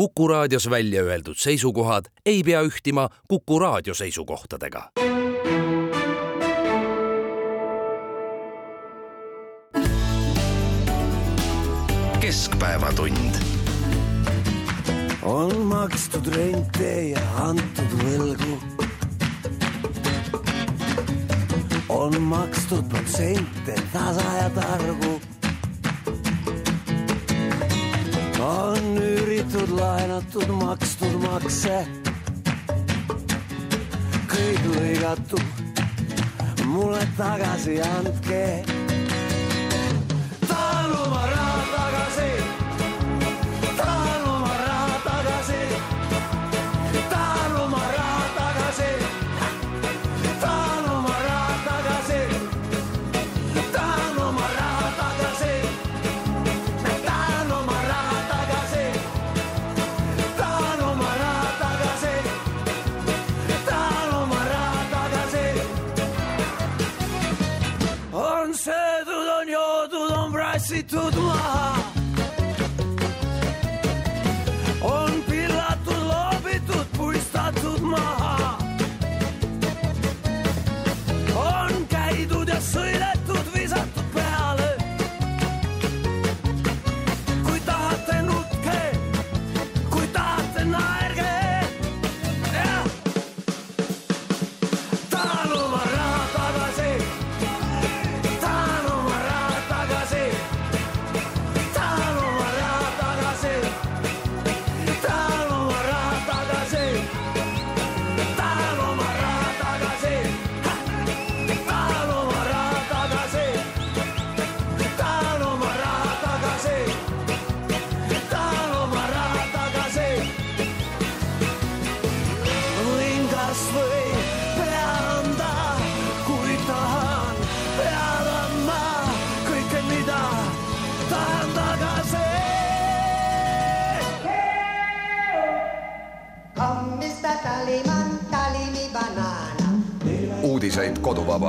Kuku raadios välja öeldud seisukohad ei pea ühtima Kuku raadio seisukohtadega. keskpäevatund. on makstud rente ja antud võlgu. on makstud protsente tasa ja targu on üüritud, laenatud, makstud makse. kõik lõigatud, mulle tagasi andke. tahan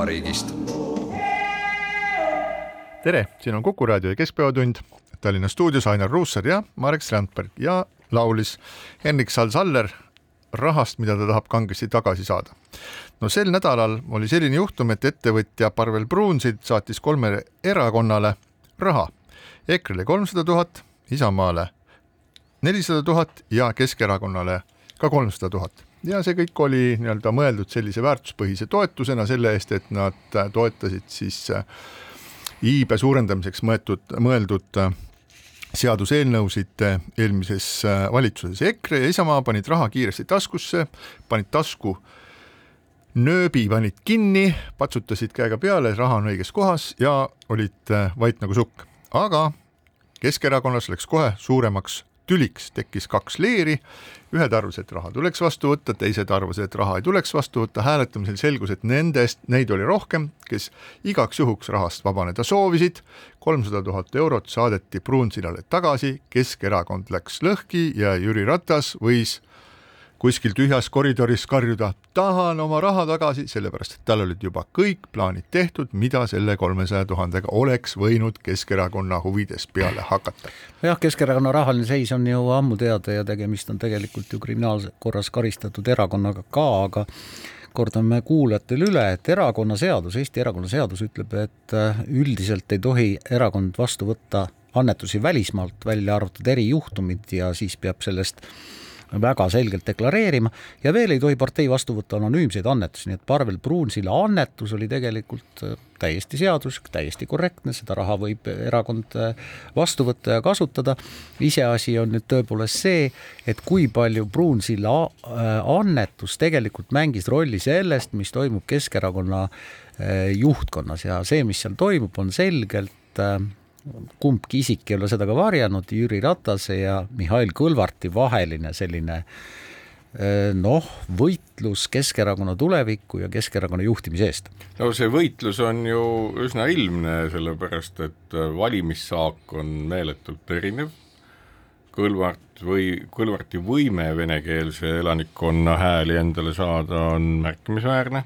koduvabariigist. tere, siin on Kuku raadio Keskpäevatund. Tallinna stuudios Ainar Ruussaar ja Marek Strandberg ja laulis Henrik Sal-Saller rahast, mida ta tahab kangesti tagasi saada. no sel nädalal oli selline juhtum, et ettevõtja Parvel Pruunsild saatis kolmele erakonnale raha. EKRE-le kolmsada tuhat, Isamaale nelisada tuhat ja Keskerakonnale ka kolmsada tuhat ja see kõik oli nii-öelda mõeldud sellise väärtuspõhise toetusena selle eest, et nad toetasid siis äh, iibe suurendamiseks mõeldud, mõeldud äh, seaduseelnõusid äh, eelmises valitsuses. EKRE ja Isamaa panid raha kiiresti taskusse, panid tasku nööbi, panid kinni, patsutasid käega peale, raha on õiges kohas ja olid vait nagu sukk. aga Keskerakonnas läks kohe suuremaks tüliks, tekkis kaks leeri, ühed arvasid, et raha tuleks vastu võtta, teised arvasid, et raha ei tuleks vastu võtta, hääletamisel selgus, et nendest, neid oli rohkem, kes igaks juhuks rahast vabaneda soovisid, kolmsada tuhat eurot saadeti Pruunsillale tagasi, Keskerakond läks lõhki ja Jüri Ratas võis kuskil tühjas koridoris karjuda, tahan oma raha tagasi, sellepärast et tal olid juba kõik plaanid tehtud, mida selle kolmesaja tuhandega oleks võinud Keskerakonna huvides peale hakata. jah, Keskerakonna rahaline seis on ju ammu teada ja tegemist on tegelikult ju kriminaalkorras karistatud erakonnaga ka, aga kordame kuulajatele üle, et erakonnaseadus, Eesti erakonnaseadus ütleb, et äh, üldiselt ei tohi erakond vastu võtta annetusi välismaalt, välja arvatud erijuhtumid ja siis peab sellest väga selgelt deklareerima ja veel ei tohi partei vastu võtta anonüümseid annetusi, nii et Parvel Pruunsilla annetus oli tegelikult äh, täiesti seaduslik, täiesti korrektne, seda raha võib erakond äh, vastu võtta ja kasutada. iseasi on nüüd tõepoolest see, et kui palju Pruunsilla äh, annetus tegelikult mängis rolli sellest, mis toimub Keskerakonna juhtkonnas ja see, mis seal toimub, on selgelt kumbki isik ei ole seda ka varjanud, Jüri Ratase ja Mihhail Kõlvarti vaheline selline noh, võitlus Keskerakonna tuleviku ja Keskerakonna juhtimise eest. no see võitlus on ju üsna ilmne, sellepärast et valimissaak on meeletult erinev. Kõlvart või Kõlvarti võime venekeelse elanikkonna hääli endale saada on märkimisväärne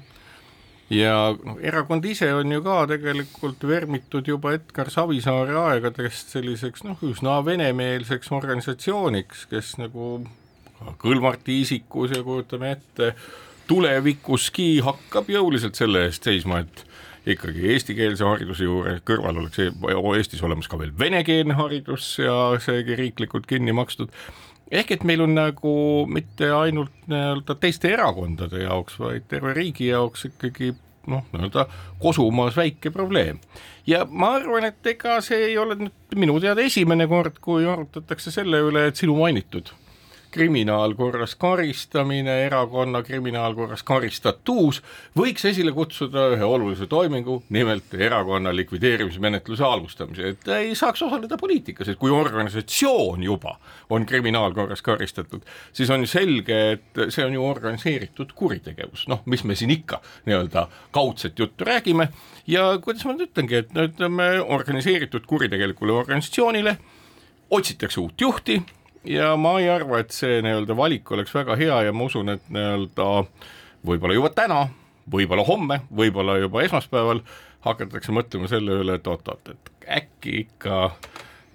ja noh, erakond ise on ju ka tegelikult vermitud juba Edgar Savisaare aegadest selliseks noh, üsna venemeelseks organisatsiooniks, kes nagu Kõlvarti isikus ja kujutame ette, tulevikuski hakkab jõuliselt selle eest seisma, et ikkagi eestikeelse hariduse juure kõrval oleks e-, Eestis olemas ka veel venekeelne haridus ja seegi riiklikult kinni makstud ehk et meil on nagu mitte ainult nii-öelda teiste erakondade jaoks, vaid terve riigi jaoks ikkagi noh, nii-öelda kosumaas väike probleem. ja ma arvan, et ega see ei ole nüüd minu teada esimene kord, kui arutatakse selle üle, et sinu mainitud kriminaalkorras karistamine, erakonna kriminaalkorras karistatuus võiks esile kutsuda ühe olulise toimingu, nimelt erakonna likvideerimismenetluse alustamise, et ei saaks osaleda poliitikas, et kui organisatsioon juba on kriminaalkorras karistatud, siis on ju selge, et see on ju organiseeritud kuritegevus, noh, mis me siin ikka nii-öelda kaudset juttu räägime. Ja kuidas ma nüüd ütlengi, et no ütleme, organiseeritud kuritegelikule organisatsioonile otsitakse uut juhti ja ma ei arva, et see nii-öelda valik oleks väga hea ja ma usun, et nii-öelda võib-olla juba täna, võib-olla homme, võib-olla juba esmaspäeval hakatakse mõtlema selle üle, et oot-oot, et äkki ikka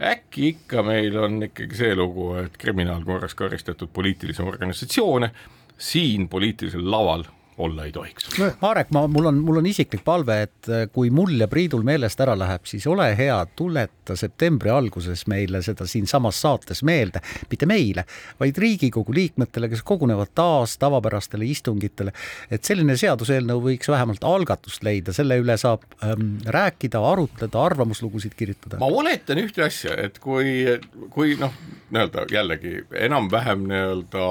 äkki ikka meil on ikkagi see lugu, et kriminaalkorras karistatud poliitilisi organisatsioone siin poliitilisel laval olla ei tohiks. Marek, ma, mul on, mul on isiklik palve, et äh, kui mul ja Priidul meelest ära läheb, siis ole hea, tuleta septembri alguses meile seda siinsamas saates meelde, mitte meile, vaid Riigikogu liikmetele, kes kogunevad taas tavapärastele istungitele, et selline seaduseelnõu võiks vähemalt algatust leida, selle üle saab ähm, rääkida, arutleda, arvamuslugusid kirjutada. ma oletan ühte asja, et kui, kui noh, nii-öelda jällegi enam-vähem nii-öelda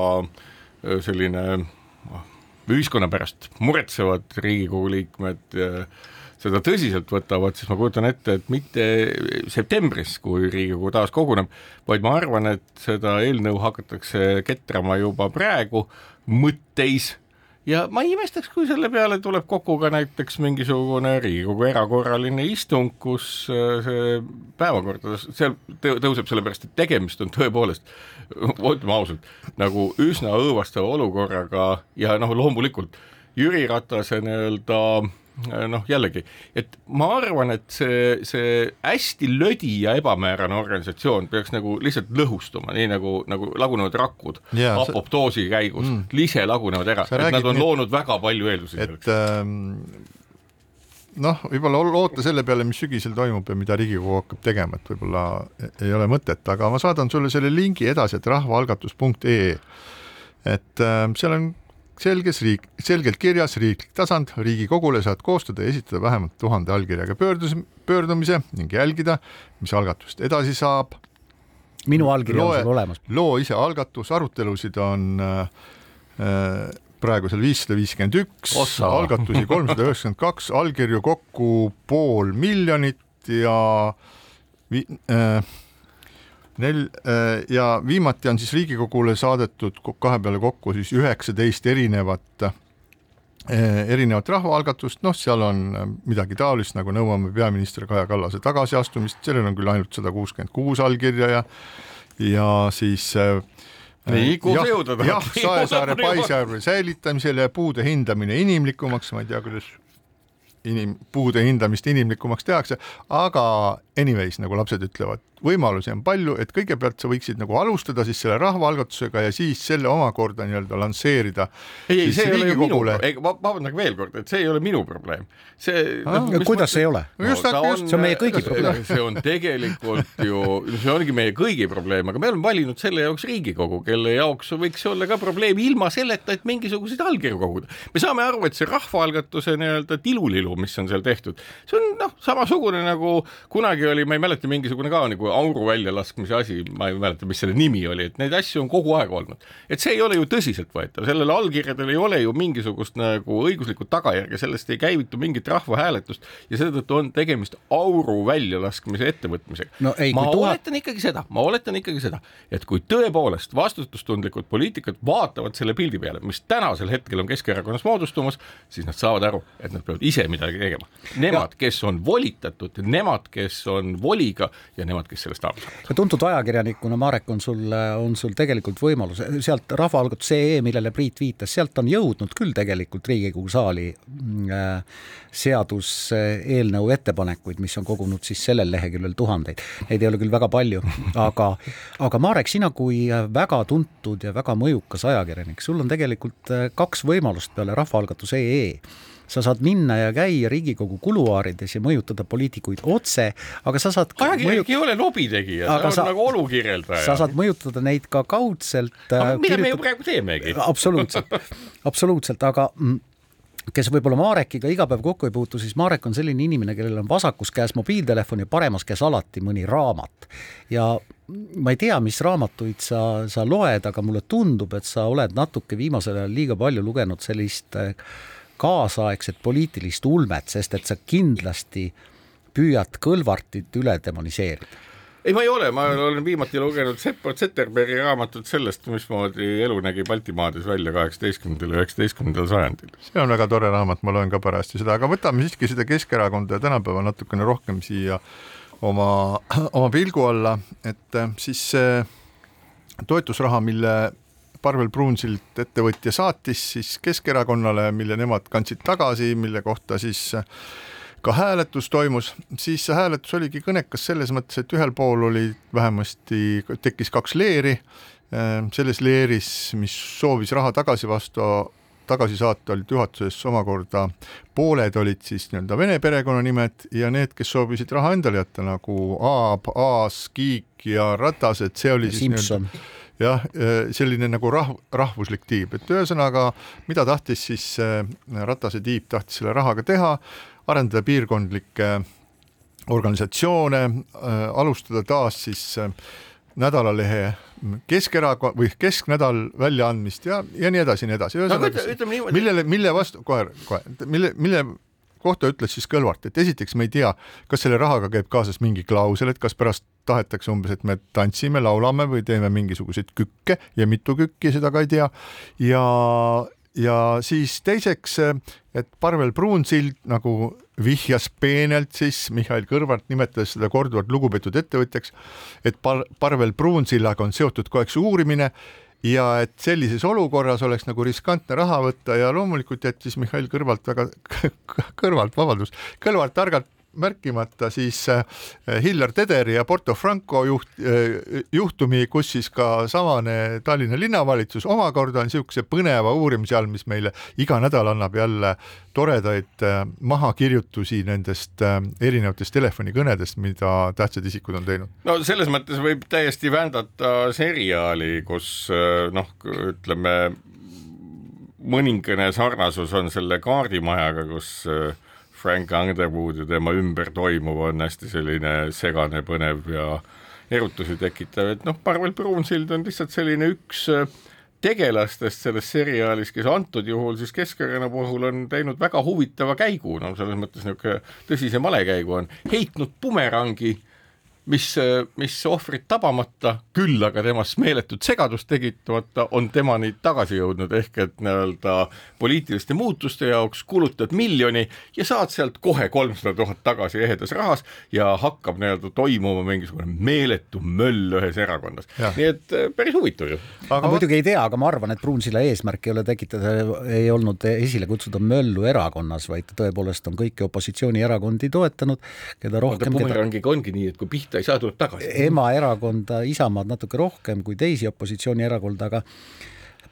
selline ühiskonna pärast muretsevad Riigikogu liikmed seda tõsiselt võtavad, siis ma kujutan ette, et mitte septembris, kui Riigikogu taas koguneb, vaid ma arvan, et seda eelnõu hakatakse ketrama juba praegu mõtteis ja ma ei imestaks, kui selle peale tuleb kokku ka näiteks mingisugune Riigikogu erakorraline istung, kus äh, see päevakorda seal tõuseb, sellepärast et tegemist on tõepoolest, ütleme ausalt, nagu üsna õõvastava olukorraga ja noh, loomulikult Jüri Ratase nii-öelda noh, jällegi, et ma arvan, et see, see hästi lödi ja ebamäärane organisatsioon peaks nagu lihtsalt lõhustuma, nii nagu, nagu lagunevad rakud yeah, apoptoosi käigus. Mm, ise lagunevad ära, et nad on nii, loonud väga palju eeldusi et ähm, noh, võib-olla loota selle peale, mis sügisel toimub ja mida Riigikogu hakkab tegema, et võib-olla ei ole mõtet, aga ma saadan sulle selle lingi edasi, et rahvaalgatus.ee et äh, seal on selges riik, selgelt kirjas riiklik tasand, Riigikogule saad koostada ja esitada vähemalt tuhande allkirjaga pöördus, pöördumise ning jälgida, mis algatust edasi saab. minu allkiri on sul olemas. loo ise algatus, arutelusid on äh, praegusel viissada viiskümmend üks, algatusi kolmsada üheksakümmend kaks, allkirju kokku pool miljonit ja vi, äh, Nel- äh, ja viimati on siis Riigikogule saadetud kahe peale kokku siis üheksateist erinevat äh, erinevat rahvaalgatust, noh, seal on äh, midagi taolist nagu nõuame peaminister Kaja Kallase tagasiastumist, sellel on küll ainult sada kuuskümmend kuus allkirja ja ja siis nii, kuhu sa jõuda tahad? jah, Saesaare paisjärve säilitamisele ja puude hindamine inimlikumaks, ma ei tea, kuidas inim-, puude hindamist inimlikumaks tehakse, aga anyways, nagu lapsed ütlevad, võimalusi on palju, et kõigepealt sa võiksid nagu alustada siis selle rahvaalgatusega ja siis selle omakorda nii-öelda lansseerida. ei, ei, see ei ole ju minu, ma vabandan veel kord, et see ei ole minu probleem. see ah,, no, kuidas see ei ole no,? just, just, see on meie kõigi probleem. see on tegelikult ju, see ongi meie kõigi probleem, aga me oleme valinud selle jaoks Riigikogu, kelle jaoks võiks olla ka probleem ilma selleta, et mingisuguseid allkirju koguda. me saame aru, et see rahvaalgatuse nii-öelda tilulilu, mis on seal tehtud, see on noh, samasugune nagu kunagi oli, ma ei mäleta, mingisugune ka nagu auru väljalaskmise asi, ma ei mäleta, mis selle nimi oli, et neid asju on kogu aeg olnud. et see ei ole ju tõsiseltvõetav, sellel allkirjadel ei ole ju mingisugust nagu õiguslikku tagajärge, sellest ei käivitu mingit rahvahääletust ja seetõttu on tegemist auru väljalaskmise ettevõtmisega no,. ma tuhat... oletan ikkagi seda, ma oletan ikkagi seda, et kui tõepoolest vastutustundlikud poliitikud vaatavad selle pildi peale, mis tänasel hetkel on Keskerakonnas moodustumas, siis nad saavad aru, et nad peavad ise midagi tegema. Nemad, kes on volitatud, nemad, kes on voliga ja nemad, kes mis sellest aru saavad. ja tuntud ajakirjanikuna, Marek, on sul, on sul tegelikult võimalus sealt rahvaalgatus.ee, millele Priit viitas, sealt on jõudnud küll tegelikult Riigikogu saali äh, seaduseelnõu ettepanekuid, mis on kogunud siis sellel leheküljel tuhandeid. Neid ei ole küll väga palju, aga, aga Marek, sina kui väga tuntud ja väga mõjukas ajakirjanik, sul on tegelikult äh, kaks võimalust peale rahvaalgatus.ee sa saad minna ja käia Riigikogu kuluaarides ja mõjutada poliitikuid otse, aga sa saad ajakirjanik mõjut... ei ole lobitegija, ta on sa... nagu olukirjeldaja. sa saad mõjutada neid ka kaudselt. aga mida kirjutab... me ju praegu teemegi. absoluutselt, absoluutselt, aga mm, kes võib-olla Marekiga iga päev kokku ei puutu, siis Marek on selline inimene, kellel on vasakus käes mobiiltelefon ja paremas käes alati mõni raamat. ja ma ei tea, mis raamatuid sa, sa loed, aga mulle tundub, et sa oled natuke viimasel ajal liiga palju lugenud sellist äh, kaasaegset poliitilist ulmet, sest et sa kindlasti püüad Kõlvartit üle demoniseerida ei, ma ei ole, ma olen viimati lugenud Seppo Zetterbergi raamatut sellest, mismoodi elu nägi Baltimaades välja kaheksateistkümnendal üheksateistkümnendal sajandil. see on väga tore raamat, ma loen ka parajasti seda, aga võtame siiski seda Keskerakonda ja tänapäeva natukene rohkem siia oma, oma pilgu alla, et siis see toetusraha, mille Parvel Pruunsild, ettevõtja, saatis siis Keskerakonnale, mille nemad kandsid tagasi, mille kohta siis ka hääletus toimus, siis see hääletus oligi kõnekas selles mõttes, et ühel pool oli vähemasti, tekkis kaks leeri, selles leeris, mis soovis raha tagasi vastu, tagasi saata, olid juhatuses omakorda pooled olid siis nii-öelda vene perekonnanimed ja need, kes soovisid raha endale jätta nagu Aab, Aas, Kiik ja Ratas, et see oli siis nii-öelda jah, äh, selline nagu rah-, rahvuslik tiib, et ühesõnaga, mida tahtis siis äh, Ratase tiib, tahtis selle rahaga teha, arendada piirkondlikke organisatsioone, äh, alustada taas siis nädalalehe Keskerakonna või Kesknädal väljaandmist ja, ja nii edasi ja nii edasi. ühesõnaga, millele, mille vastu, kohe, kohe, mille, mille kohta ütles siis Kõlvart, et esiteks me ei tea, kas selle rahaga käib kaasas mingi klausel, et kas pärast tahetakse umbes, et me tantsime, laulame või teeme mingisuguseid kükke ja mitu kükki, seda ka ei tea. ja, ja siis teiseks, et Parvel Pruunsild nagu vihjas peenelt siis, Mihhail Kõlvart nimetas seda korduvalt lugupeetud ettevõtjaks, et Par-, Parvel Pruunsillaga on seotud kogu aeg see uurimine ja et sellises olukorras oleks nagu riskantne raha võtta ja loomulikult jättis Mihhail Kõrvalt väga, kõrvalt, vabandust, Kõlvart targalt märkimata siis äh, Hillar Tederi ja Porto Franco juht, äh, juhtumi, kus siis ka samane Tallinna linnavalitsus omakorda on niisuguse põneva uurimise all, mis meile iga nädal annab jälle toredaid äh, mahakirjutusi nendest erinevatest telefonikõnedest, mida tähtsad isikud on teinud. no selles mõttes võib täiesti vändata seriaali, kus noh, ütleme mõningane sarnasus on selle kaardimajaga, kus äh, Frank Underwood ja tema ümber toimuv on hästi selline segane, põnev ja erutusi tekitav, et noh, Parvel Pruunsild on lihtsalt selline üks äh, tegelastest selles seriaalis, kes antud juhul siis Keskerakonna puhul on teinud väga huvitava käigu, no selles mõttes niisugune tõsise malekäigu on, heitnud bumerangi mis, mis ohvrit tabamata, küll aga temast meeletut segadust tekitamata, on temani tagasi jõudnud, ehk et nii-öelda poliitiliste muutuste jaoks kulutad miljoni ja saad sealt kohe kolmsada tuhat tagasi ehedas rahas ja hakkab nii-öelda toimuma mingisugune meeletu möll ühes erakonnas. nii et äh, päris huvitav ju. aga ma muidugi ei tea, aga ma arvan, et Pruunsilla eesmärk ei ole tekitada, ei olnud esile kutsuda möllu erakonnas, vaid tõepoolest on kõiki opositsioonierakondi toetanud, keda rohkem. bumerangiga keda... ongi nii, et kui pihta ei saa, tuleb tagasi. emaerakonda Isamaad natuke rohkem kui teisi opositsioonierakonda, aga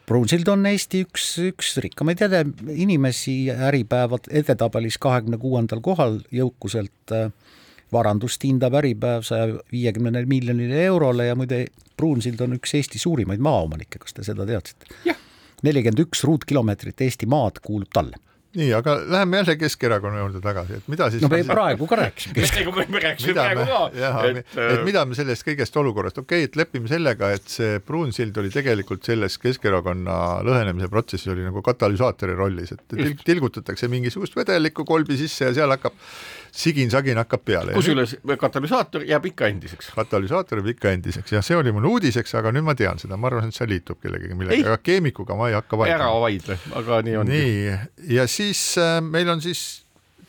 Brunsild on Eesti üks, üks rikkamaid ede, inimesi Äripäevad edetabelis kahekümne kuuendal kohal jõukuselt äh, varandust hindab Äripäev saja viiekümnele miljonile eurole ja muide, Brunsild on üks Eesti suurimaid maaomanikke, kas te seda teadsite? nelikümmend üks ruutkilomeetrit Eesti maad kuulub talle nii, aga läheme jälle Keskerakonna juurde tagasi, et mida siis no me praegu ka rääkisime. me rääkisime praegu ka. et, et äh, mida me sellest kõigest olukorrast, okei okay,, et lepime sellega, et see Pruunsild oli tegelikult selles Keskerakonna lõhenemise protsessis oli nagu katalüsaatori rollis, et til tilgutatakse mingisugust vedelikku kolbi sisse ja seal hakkab sigin-sagin hakkab peale. kusjuures katalüsaator jääb ikka endiseks. katalüsaator jääb ikka endiseks ja see oli mul uudiseks, aga nüüd ma tean seda, ma arvan, et see liitub kellegagi millegagi, aga keemikuga ma ei hakka vaidlema. ära vaidle, aga nii on. nii, ja siis äh, meil on siis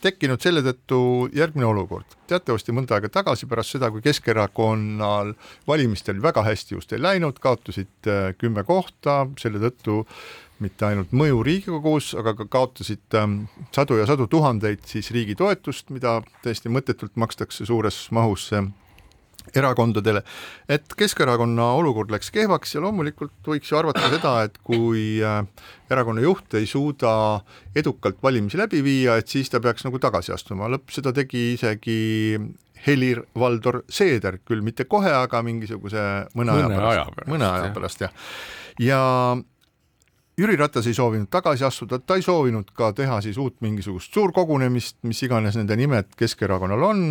tekkinud selle tõttu järgmine olukord. teatavasti mõnda aega tagasi, pärast seda, kui Keskerakonnal valimistel väga hästi just ei läinud, kaotasid äh, kümme kohta, selle tõttu mitte ainult mõju Riigikogus, aga ka kaotasid ähm, sadu ja sadu tuhandeid siis riigi toetust, mida täiesti mõttetult makstakse suures mahus äh, erakondadele, et Keskerakonna olukord läks kehvaks ja loomulikult võiks ju arvata seda, et kui äh, erakonna juht ei suuda edukalt valimisi läbi viia, et siis ta peaks nagu tagasi astuma, lõpp seda tegi isegi Helir-Valdor Seeder, küll mitte kohe, aga mingisuguse mõne, mõne aja pärast, mõne aja pärast jah. ja Jüri Ratas ei soovinud tagasi astuda, ta ei soovinud ka teha siis uut mingisugust suurkogunemist, mis iganes nende nimed Keskerakonnal on,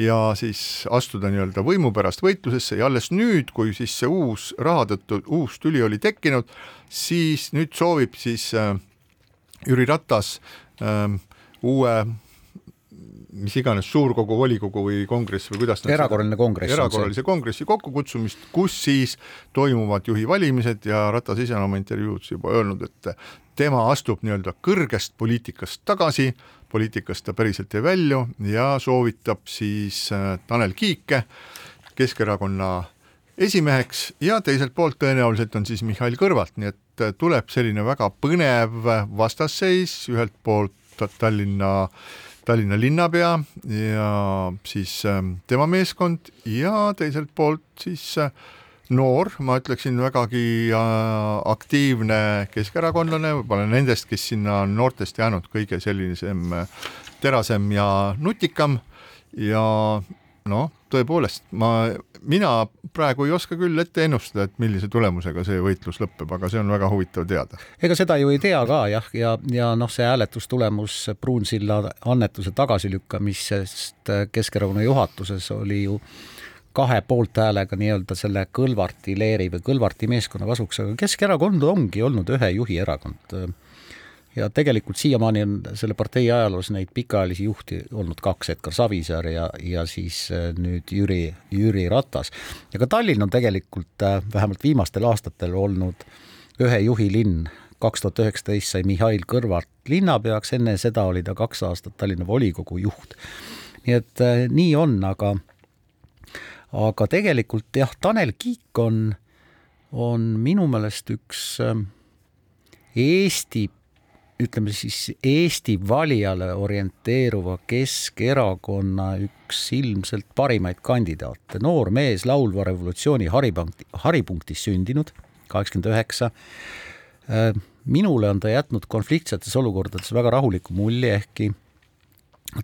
ja siis astuda nii-öelda võimu pärast võitlusesse. Ja alles nüüd, kui siis see uus raha tõttu uus tüli oli tekkinud, siis nüüd soovib siis äh, Jüri Ratas äh, uue mis iganes suurkogu, volikogu või kongress või kuidas erakorraline kongress. erakorralise kongressi kokkukutsumist, kus siis toimuvad juhi valimised ja Ratas ise on oma intervjuudes juba öelnud, et tema astub nii-öelda kõrgest poliitikast tagasi, poliitikast ta päriselt ei välju ja soovitab siis äh, Tanel Kiike Keskerakonna esimeheks ja teiselt poolt tõenäoliselt on siis Mihhail Kõlvart, nii et äh, tuleb selline väga põnev vastasseis, ühelt poolt Tallinna Tallinna linnapea ja siis ähm, tema meeskond ja teiselt poolt siis äh, noor, ma ütleksin vägagi äh, aktiivne keskerakondlane, võib-olla nendest, kes sinna on noortest jäänud kõige sellisem äh, terasem ja nutikam. Ja noh, tõepoolest, ma, mina praegu ei oska küll ette ennustada, et millise tulemusega see võitlus lõpeb, aga see on väga huvitav teada. ega seda ju ei tea ka jah, ja, ja noh, see hääletustulemus Pruunsilla annetuse tagasilükkamisest Keskerakonna juhatuses oli ju kahe poolthäälega nii-öelda selle Kõlvarti leeri või Kõlvarti meeskonna kasuks, aga Keskerakond ongi olnud ühe juhi erakond ja tegelikult siiamaani on selle partei ajaloos neid pikaajalisi juhti olnud kaks, Edgar Savisaar ja, ja siis äh, nüüd Jüri, Jüri Ratas. ja ka Tallinn on tegelikult äh, vähemalt viimastel aastatel olnud ühe juhi linn, kaks tuhat üheksateist sai Mihhail Kõlvart linnapeaks, enne seda oli ta kaks aastat Tallinna volikogu juht. nii et äh, nii on, aga aga tegelikult jah, Tanel Kiik on, on minu meelest üks Eesti ütleme siis Eesti valijale orienteeruva Keskerakonna üks ilmselt parimaid kandidaate, noor mees laulva revolutsiooni haripunkti, haripunktis sündinud, kaheksakümmend üheksa. Äh, minule on ta jätnud konfliktsetes olukordades väga rahuliku mulje, ehkki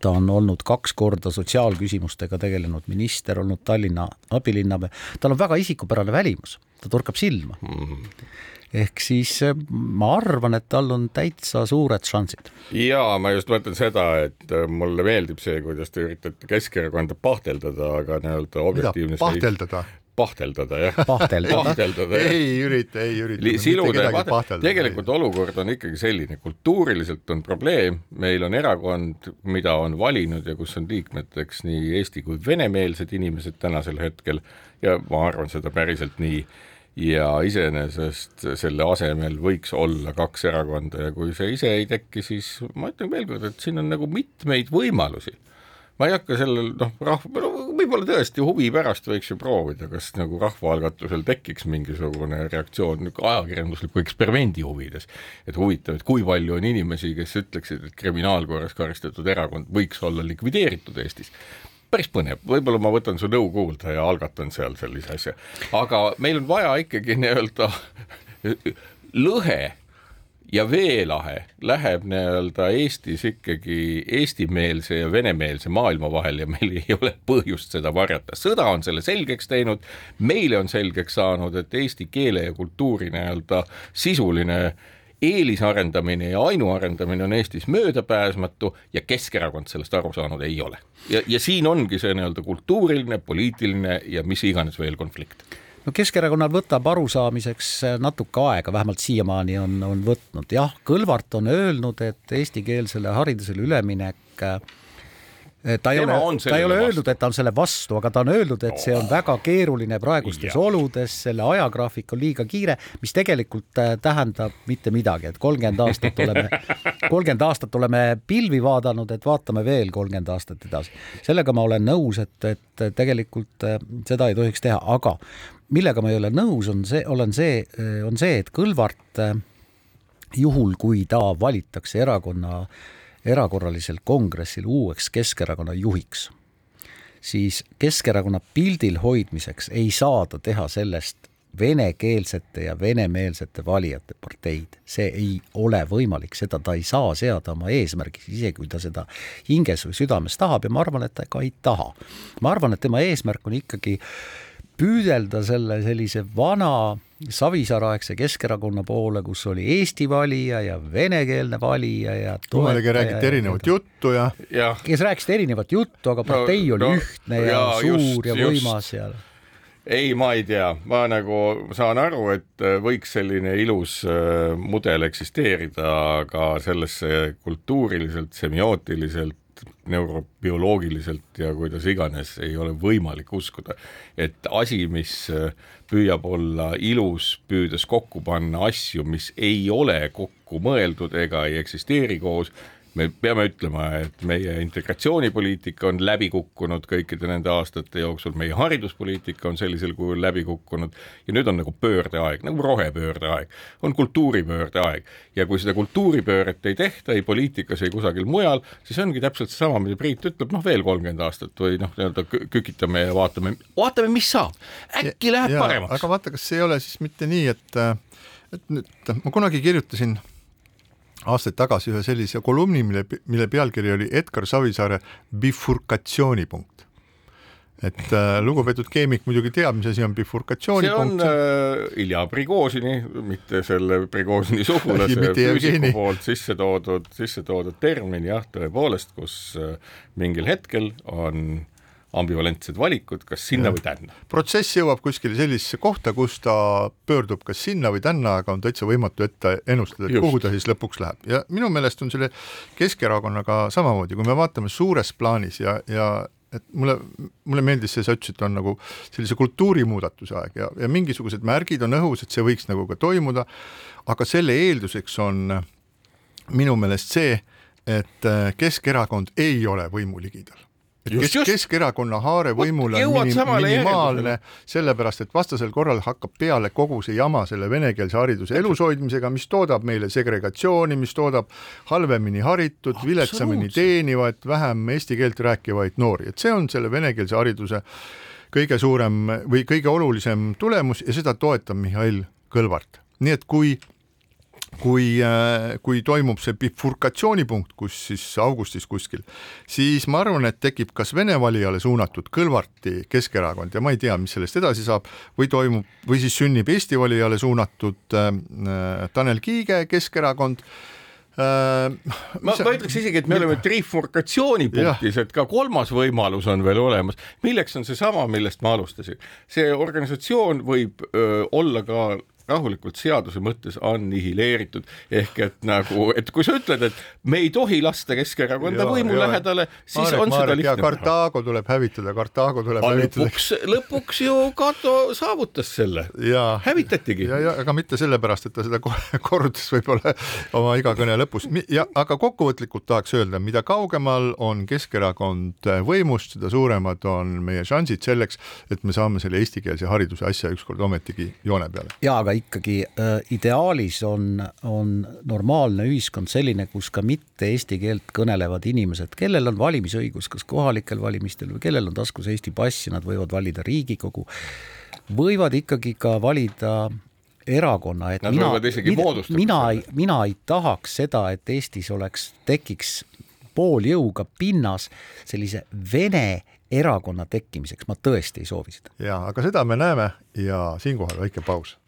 ta on olnud kaks korda sotsiaalküsimustega tegelenud minister, olnud Tallinna abilinnapea, tal on väga isikupärane välimus, ta torkab silma mm. -hmm ehk siis eh, ma arvan, et tal on täitsa suured šansid. ja ma just mõtlen seda, et eh, mulle meeldib see, kuidas te üritate Keskerakonda pahteldada, aga nii-öelda objektiivne pahteldada? pahteldada jah. pahteldada, pahteldada. ei ürita, ei ürita. siluda ja pahteldada. tegelikult ei. olukord on ikkagi selline, kultuuriliselt on probleem, meil on erakond, mida on valinud ja kus on liikmeteks nii eesti kui venemeelsed inimesed tänasel hetkel ja ma arvan seda päriselt nii ja iseenesest selle asemel võiks olla kaks erakonda ja kui see ise ei teki, siis ma ütlen veel kord, et siin on nagu mitmeid võimalusi. ma ei hakka sellel noh, rahva, no võib-olla tõesti huvi pärast võiks ju proovida, kas nagu rahvaalgatusel tekiks mingisugune reaktsioon nagu ajakirjandusliku eksperimendi huvides. et huvitav, et kui palju on inimesi, kes ütleksid, et kriminaalkorras karistatud erakond võiks olla likvideeritud Eestis päris põnev, võib-olla ma võtan su nõu kuulda ja algatan seal sellise asja, aga meil on vaja ikkagi nii-öelda lõhe ja veelahe läheb nii-öelda Eestis ikkagi eestimeelse ja venemeelse maailma vahel ja meil ei ole põhjust seda varjata. sõda on selle selgeks teinud, meile on selgeks saanud, et eesti keele ja kultuuri nii-öelda sisuline eelisarendamine ja ainuarendamine on Eestis möödapääsmatu ja Keskerakond sellest aru saanud ei ole. ja, ja siin ongi see nii-öelda kultuuriline, poliitiline ja mis iganes veel konflikt no Keskerakonnal võtab arusaamiseks natuke aega, vähemalt siiamaani on, on võtnud, jah, Kõlvart on öelnud, et eestikeelsele haridusele üleminek ta ei Tema ole ta ei ole sellele öelnud, et ta on selle vastu, aga ta on öelnud, et see on väga keeruline praegustes Jah. oludes, selle ajagraafik on liiga kiire, mis tegelikult äh, tähendab mitte midagi, et kolmkümmend aastat oleme, kolmkümmend aastat oleme pilvi vaadanud, et vaatame veel kolmkümmend aastat edasi. sellega ma olen nõus, et, et tegelikult äh, seda ei tohiks teha, aga millega ma ei ole nõus, on see, olen see, on see, et Kõlvart äh, juhul, kui ta valitakse erakonna erakorralisel kongressil uueks Keskerakonna juhiks, siis Keskerakonna pildil hoidmiseks ei saa ta teha sellest venekeelsete ja venemeelsete valijate parteid. see ei ole võimalik, seda ta ei saa seada oma eesmärgiks, isegi kui ta seda hinges või südames tahab ja ma arvan, et ta ka ei taha. ma arvan, et tema eesmärk on ikkagi püüdelda selle sellise vana Savisaare-aegse Keskerakonna poole, kus oli Eesti valija ja venekeelne valija ja kummalegi räägiti erinevat juttu ja jah, kes rääkisid erinevat juttu, aga partei No, oli no, ühtne ja, jaa, suur just, ja just. võimas ja ei, ma ei tea, ma nagu saan aru, et äh, võiks selline ilus äh, mudel eksisteerida ka sellesse kultuuriliselt, semiootiliselt, neurobioloogiliselt ja kuidas iganes ei ole võimalik uskuda, et asi, mis äh, püüab olla ilus, püüdes kokku panna asju, mis ei ole kokku mõeldud ega ei eksisteeri koos, me peame ütlema, et meie integratsioonipoliitika on läbi kukkunud kõikide nende aastate jooksul, meie hariduspoliitika on sellisel kujul läbi kukkunud ja nüüd on nagu pöördeaeg, nagu rohepöörde aeg, on kultuuripöörde aeg ja kui seda kultuuripööret ei tehta ei poliitikas, ei kusagil mujal, siis ongi täpselt seesama, mida Priit ütleb, noh veel kolmkümmend aastat või noh, nii-öelda kü- kükitame ja vaatame, vaatame, mis saab, äkki läheb Jaa, paremaks. aga vaata, kas see ei ole siis mitte nii, et et nüüd ma kunagi kirjutasin aastaid tagasi ühe sellise kolumni, mille, mille pealkiri oli Edgar Savisaare bifurkatsioonipunkt. et äh, lugupeetud keemik muidugi teab, mis asi on see on bifurkatsioonipunkt. äh, Ilja Prigožini, mitte selle Prigožini sugulase füüsiku poolt sisse toodud, sisse toodud termin jah, tõepoolest, kus äh, mingil hetkel on ambivalentsed valikud, kas sinna või tänna. protsess jõuab kuskile sellisesse kohta, kus ta pöördub kas sinna või tänna, aga on täitsa võimatu ette ennustada, et Just. kuhu ta siis lõpuks läheb ja minu meelest on selle Keskerakonnaga samamoodi, kui me vaatame suures plaanis ja, ja et mulle, mulle meeldis see, sa ütlesid, on nagu sellise kultuurimuudatuse aeg ja, ja mingisugused märgid on õhus, et see võiks nagu ka toimuda, aga selle eelduseks on minu meelest see, et äh, Keskerakond ei ole võimu ligidal. Just, just. Keskerakonna haare võimule on minim, minimaalne, sellepärast et vastasel korral hakkab peale kogu see jama selle venekeelse hariduse elus hoidmisega, mis toodab meile segregatsiooni, mis toodab halvemini haritud, viletsamini teenivaid, vähem eesti keelt rääkivaid noori, et see on selle venekeelse hariduse kõige suurem või kõige olulisem tulemus ja seda toetab Mihhail Kõlvart. nii et kui kui, kui toimub see bifurkatsioonipunkt, kus siis augustis kuskil, siis ma arvan, et tekib kas Vene valijale suunatud Kõlvarti Keskerakond ja ma ei tea, mis sellest edasi saab, või toimub või siis sünnib Eesti valijale suunatud äh, Tanel Kiige Keskerakond äh,. ma, ma ütleks isegi, et me oleme trifurkatsioonipunktis, et ka kolmas võimalus on veel olemas, milleks on seesama, millest ma alustasin. see organisatsioon võib öö, olla ka rahulikult seaduse mõttes annihileeritud ehk et nagu, et kui sa ütled, et me ei tohi lasta Keskerakonda võimu jaa. lähedale, siis Marek, on seda Marek, ja lihtne. Kartaago tuleb hävitada, Kartaago tuleb aga hävitada. lõpuks, lõpuks ju Cato saavutas selle, ja hävitatigi. ja, ja aga mitte sellepärast, et ta seda ko- korrutas võib-olla oma iga kõne lõpus ja aga kokkuvõtlikult tahaks öelda, mida kaugemal on Keskerakond võimust, seda suuremad on meie šansid selleks, et me saame selle eestikeelse hariduse asja ükskord ometigi joone peale. ja aga ikkagi äh, ideaalis on, on normaalne ühiskond selline, kus ka mitte eesti keelt kõnelevad inimesed, kellel on valimisõigus kas kohalikel valimistel või kellel on taskus Eesti pass ja nad võivad valida Riigikogu, võivad ikkagi ka valida erakonna, et Nad mina, mina, moodustada mina ei, mina ei tahaks seda, et Eestis oleks, tekiks pooljõuga pinnas sellise vene erakonna tekkimiseks, ma tõesti ei soovi seda. ja aga seda me näeme ja siinkohal väike paus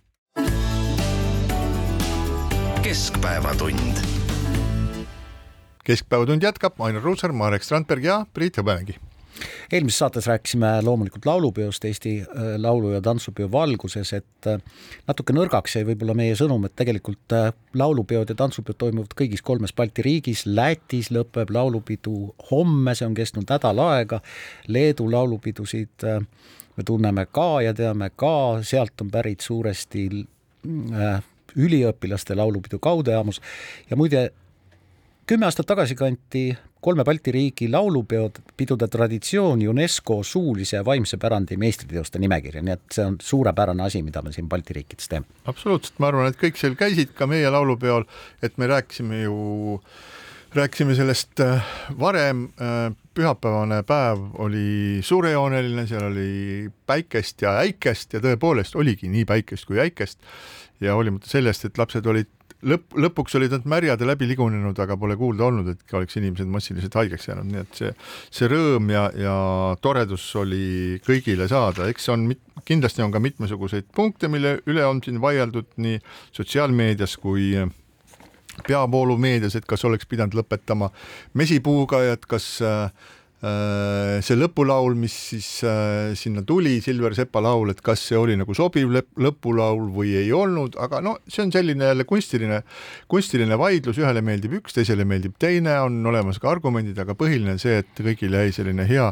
keskpäevatund keskpäevatund jätkab, Ainar Ruussaar, Marek Strandberg ja Priit Hõbemägi. Eelmises saates rääkisime loomulikult laulupeost Eesti äh, laulu- ja tantsupeo valguses, et äh, natuke nõrgaks jäi võib-olla meie sõnum, et tegelikult äh, laulupeod ja tantsupeod toimuvad kõigis kolmes Balti riigis, Lätis lõpeb laulupidu homme, see on kestnud nädal aega, Leedu laulupidusid me tunneme ka ja teame ka, sealt on pärit suuresti üliõpilaste laulupidu Kaudejaamus ja muide, kümme aastat tagasi kanti kolme Balti riigi laulupeopidude traditsioon UNESCO suulise ja vaimse pärandi meistriteoste nimekirja, nii et see on suurepärane asi, mida me siin Balti riikides teeme. absoluutselt, ma arvan, et kõik seal käisid ka meie laulupeol, et me rääkisime ju, rääkisime sellest äh, varem, äh, pühapäevane päev oli suurejooneline, seal oli päikest ja äikest ja tõepoolest oligi nii päikest kui äikest ja hoolimata sellest, et lapsed olid lõpp, lõpuks olid nad märjad ja läbi ligunenud, aga pole kuulda olnud, et oleks inimesed massiliselt haigeks jäänud, nii et see, see rõõm ja, ja toredus oli kõigile saada, eks on, kindlasti on ka mitmesuguseid punkte, mille üle on siin vaieldud nii sotsiaalmeedias kui peavoolumeedias, et kas oleks pidanud lõpetama mesipuuga ja et kas äh, see lõpulaul, mis siis äh, sinna tuli, Silver Sepa laul, et kas see oli nagu sobiv lõpulaul või ei olnud, aga no see on selline jälle kunstiline, kunstiline vaidlus, ühele meeldib üks, teisele meeldib teine, on olemas ka argumendid, aga põhiline see, et kõigile jäi selline hea,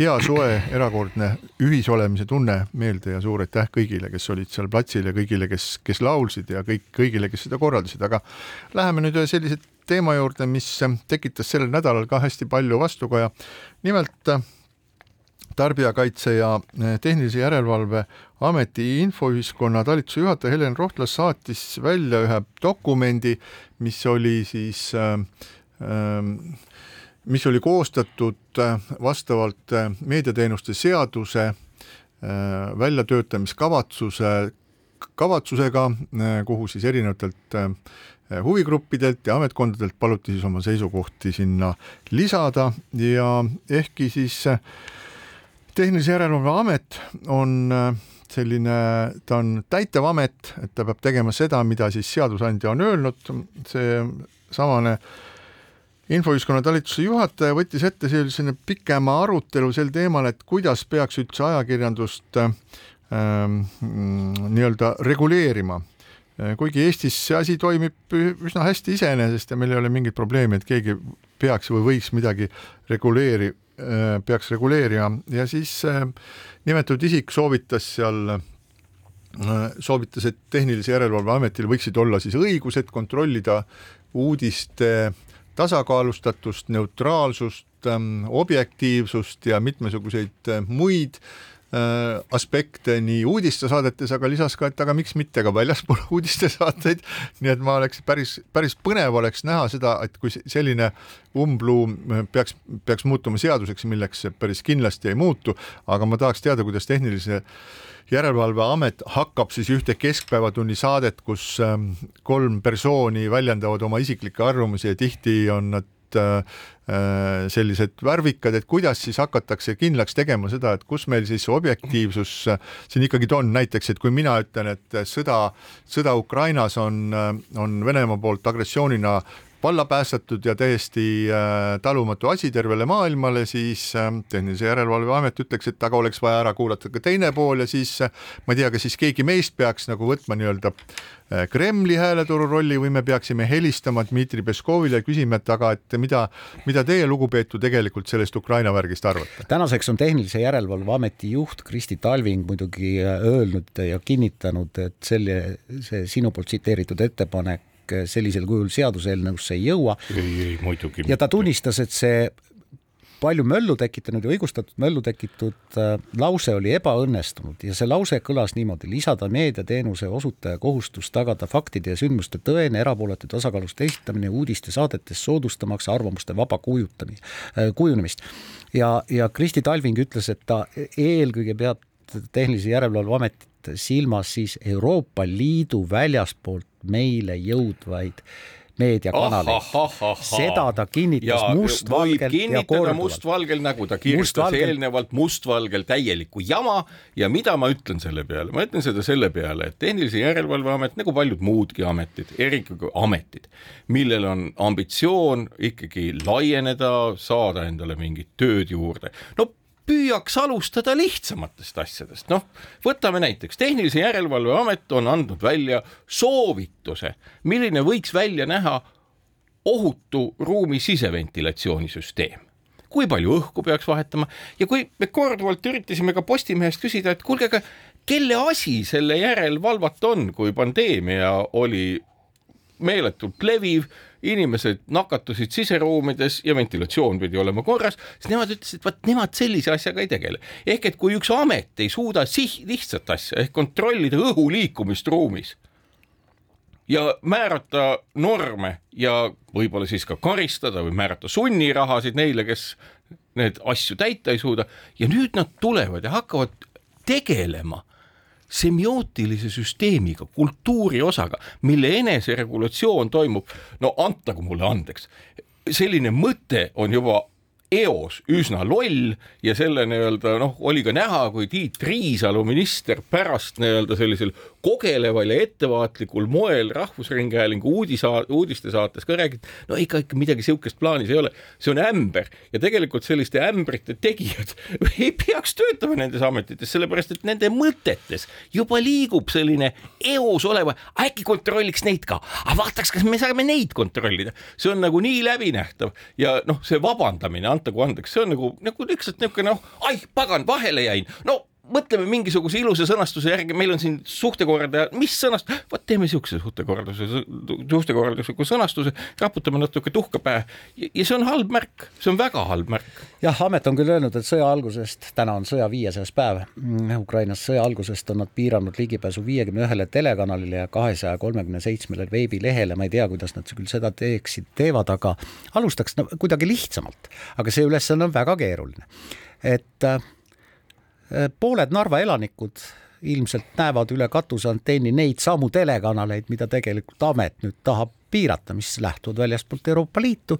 hea soe, erakordne ühisolemise tunne meelde ja suur aitäh kõigile, kes olid seal platsil ja kõigile, kes, kes laulsid ja kõik, kõigile, kes seda korraldasid, aga läheme nüüd ühe sellise teema juurde, mis tekitas sellel nädalal ka hästi palju vastukaja. nimelt tarbijakaitse ja tehnilise järelevalve ameti infoühiskonna talituse juhataja Helen Rohtlas saatis välja ühe dokumendi, mis oli siis mis oli koostatud vastavalt meediateenuste seaduse väljatöötamiskavatsuse kavatsusega, kuhu siis erinevatelt Eh, huvigruppidelt ja ametkondadelt paluti siis oma seisukohti sinna lisada ja ehkki siis eh, Tehnilise Järelevalve Amet on eh, selline, ta on täitevamet, et ta peab tegema seda, mida siis seadusandja on öelnud, see samane infoühiskonna talituse juhataja võttis ette selline pikema arutelu sel teemal, et kuidas peaks üldse ajakirjandust ähm, nii-öelda reguleerima kuigi Eestis see asi toimib üsna hästi iseenesest ja meil ei ole mingit probleemi, et keegi peaks või võiks midagi reguleeri-, äh, peaks reguleerima. Ja siis äh, nimetatud isik soovitas seal soovitas, et Tehnilise Järelevalve Ametil võiksid olla siis õigused kontrollida uudiste tasakaalustatust, neutraalsust, ähm, objektiivsust ja mitmesuguseid muid Äh, aspekte nii uudistesaadetes, aga lisas ka, et aga miks mitte ka väljaspool uudistesaateid. nii et ma oleks päris, päris põnev oleks näha seda, et kui selline umbluum peaks, peaks muutuma seaduseks, milleks see päris kindlasti ei muutu, aga ma tahaks teada, kuidas tehnilise järelevalveamet hakkab siis ühte keskpäevatunni saadet, kus ähm, kolm persooni väljendavad oma isiklikke arvamusi ja tihti on nad Äh, äh, sellised värvikad, et kuidas siis hakatakse kindlaks tegema seda, et kus meil siis objektiivsus siin ikkagi on, näiteks et kui mina ütlen, et sõda, sõda Ukrainas on, on Venemaa poolt agressioonina valla päästetud ja täiesti äh, talumatu asi tervele maailmale, siis äh, Tehnilise Järelevalve Amet ütleks, et aga oleks vaja ära kuulata ka teine pool ja siis äh, ma ei tea, kas siis keegi meist peaks nagu võtma nii-öelda äh, Kremli hääleturu rolli või me peaksime helistama Dmitri Peskovile ja küsima, et aga et mida, mida teie, lugupeetud, tegelikult sellest Ukraina värgist arvate? tänaseks on Tehnilise Järelevalve Ameti juht Kristi Talving muidugi äh, öelnud ja kinnitanud, et selle, see sinu poolt tsiteeritud ettepanek sellisel kujul seaduseelnõusse ei jõua. ei, ei muidugi. ja ta tunnistas, et see palju möllu tekitanud ja õigustatud möllu tekitatud äh, lause oli ebaõnnestunud ja see lause kõlas niimoodi, lisada meediateenuse osutaja kohustus tagada faktide ja sündmuste tõene, erapooletu, tasakaalust esitamine uudiste saadetes, soodustamaks arvamuste vaba kujutamist äh,, kujunemist. ja, ja Kristi Talving ütles, et ta eelkõige peab Tehnilise Järelevalve Ametit silmas siis Euroopa Liidu väljaspoolt meile jõudvaid meediakanaleid. seda ta kinnitas mustvalgelt ja korduvalt. mustvalgel nagu ta kirjutas mustvalgel... eelnevalt mustvalgel täielikku jama. Ja mida ma ütlen selle peale, ma ütlen seda selle peale, et Tehnilise Järelevalve Amet nagu paljud muudki ametid, eriti ametid, millel on ambitsioon ikkagi laieneda, saada endale mingit tööd juurde, no püüaks alustada lihtsamatest asjadest, noh, võtame näiteks Tehnilise Järelevalve Amet on andnud välja soovituse, milline võiks välja näha ohutu ruumi siseventilatsioonisüsteem. Kui palju õhku peaks vahetama? Ja kui me korduvalt üritasime ka Postimehest küsida, et kuulge, aga kelle asi selle järel valvata on, kui pandeemia oli meeletult leviv, inimesed nakatusid siseruumides ja ventilatsioon pidi olema korras, siis nemad ütlesid, vot nemad sellise asjaga ei tegele. ehk et kui üks amet ei suuda sih-, lihtsat asja ehk kontrollida õhu liikumist ruumis ja määrata norme ja võib-olla siis ka karistada või määrata sunnirahasid neile, kes need asju täita ei suuda ja nüüd nad tulevad ja hakkavad tegelema semiootilise süsteemiga, kultuuri osaga, mille eneseregulatsioon toimub, no antagu mulle andeks, selline mõte on juba eos üsna loll ja selle nii-öelda noh, oli ka näha, kui Tiit Riisalu minister pärast nii-öelda sellisel kogeleval ja ettevaatlikul moel Rahvusringhäälingu uudisa, uudistesaates ka räägib, no ikka, ikka midagi sihukest plaanis ei ole, see on ämber ja tegelikult selliste ämbrite tegijad ei peaks töötama nendes ametites, sellepärast et nende mõtetes juba liigub selline eos oleva, äkki kontrolliks neid ka, aga vaataks, kas me saame neid kontrollida, see on nagu nii läbinähtav ja noh, see vabandamine, antagu andeks, see on nagu, nagu lihtsalt niisugune noh, ai pagan, vahele jäin, no mõtleme mingisuguse ilusa sõnastuse järgi, meil on siin suhtekordaja, mis sõnastus, vot teeme siukse suhtekorralduse, suhtekorraldusliku sõnastuse, raputame natuke tuhka pähe ja see on halb märk, see on väga halb märk. jah, amet on küll öelnud, et sõja algusest, täna on sõja viiesajas päev mm, Ukrainas, sõja algusest on nad piiranud ligipääsu viiekümne ühele telekanalile ja kahesaja kolmekümne seitsmele veebilehele, ma ei tea, kuidas nad küll seda teeksid, teevad, aga alustaks no, kuidagi lihtsamalt, aga see ülesanne on väga keeruline. et Äh, pooled Narva elanikud ilmselt näevad üle katuseantenni neid samu telekanaleid, mida tegelikult amet nüüd tahab piirata, mis lähtuvad väljastpoolt Euroopa Liitu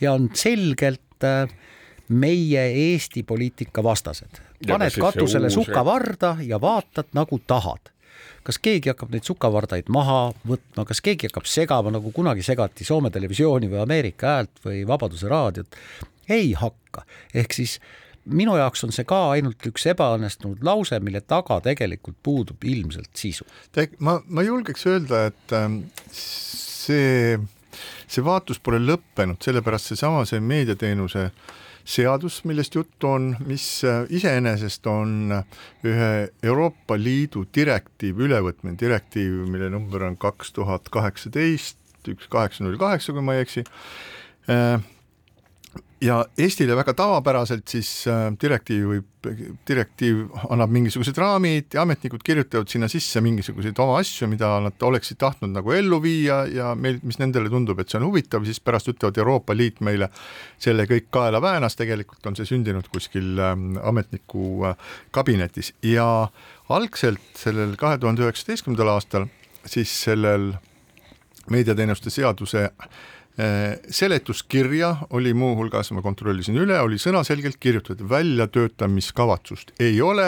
ja on selgelt äh, meie Eesti poliitika vastased. paned katusele sukavarda ja vaatad nagu tahad kas keegi hakkab neid sukavardaid maha võtma, kas keegi hakkab segama, nagu kunagi segati Soome Televisiooni või Ameerika Häält või Vabaduse raadiot? ei hakka, ehk siis minu jaoks on see ka ainult üks ebaõnnestunud lause, mille taga tegelikult puudub ilmselt sisu. ma, ma julgeks öelda, et ähm, see, see vaatus pole lõppenud, sellepärast seesama, see meediateenuse seadus, millest juttu on, mis äh, iseenesest on ühe Euroopa Liidu direktiivi ülevõtmine, direktiiv, mille number on kaks tuhat kaheksateist, üks kaheksa null kaheksa, kui ma ei eksi äh, ja Eestile väga tavapäraselt siis äh, direktiiv võib, direktiiv annab mingisugused raamid ja ametnikud kirjutavad sinna sisse mingisuguseid oma asju, mida nad oleksid tahtnud nagu ellu viia ja meil, mis nendele tundub, et see on huvitav, siis pärast ütlevad Euroopa Liit meile selle kõik kaela väänas, tegelikult on see sündinud kuskil ähm, ametniku äh, kabinetis. Ja algselt sellel kahe tuhande üheksateistkümnendal aastal siis sellel meediateenuste seaduse Äh, seletuskirja oli muuhulgas, ma kontrollisin üle, oli sõnaselgelt kirjutatud, väljatöötamiskavatsust ei ole.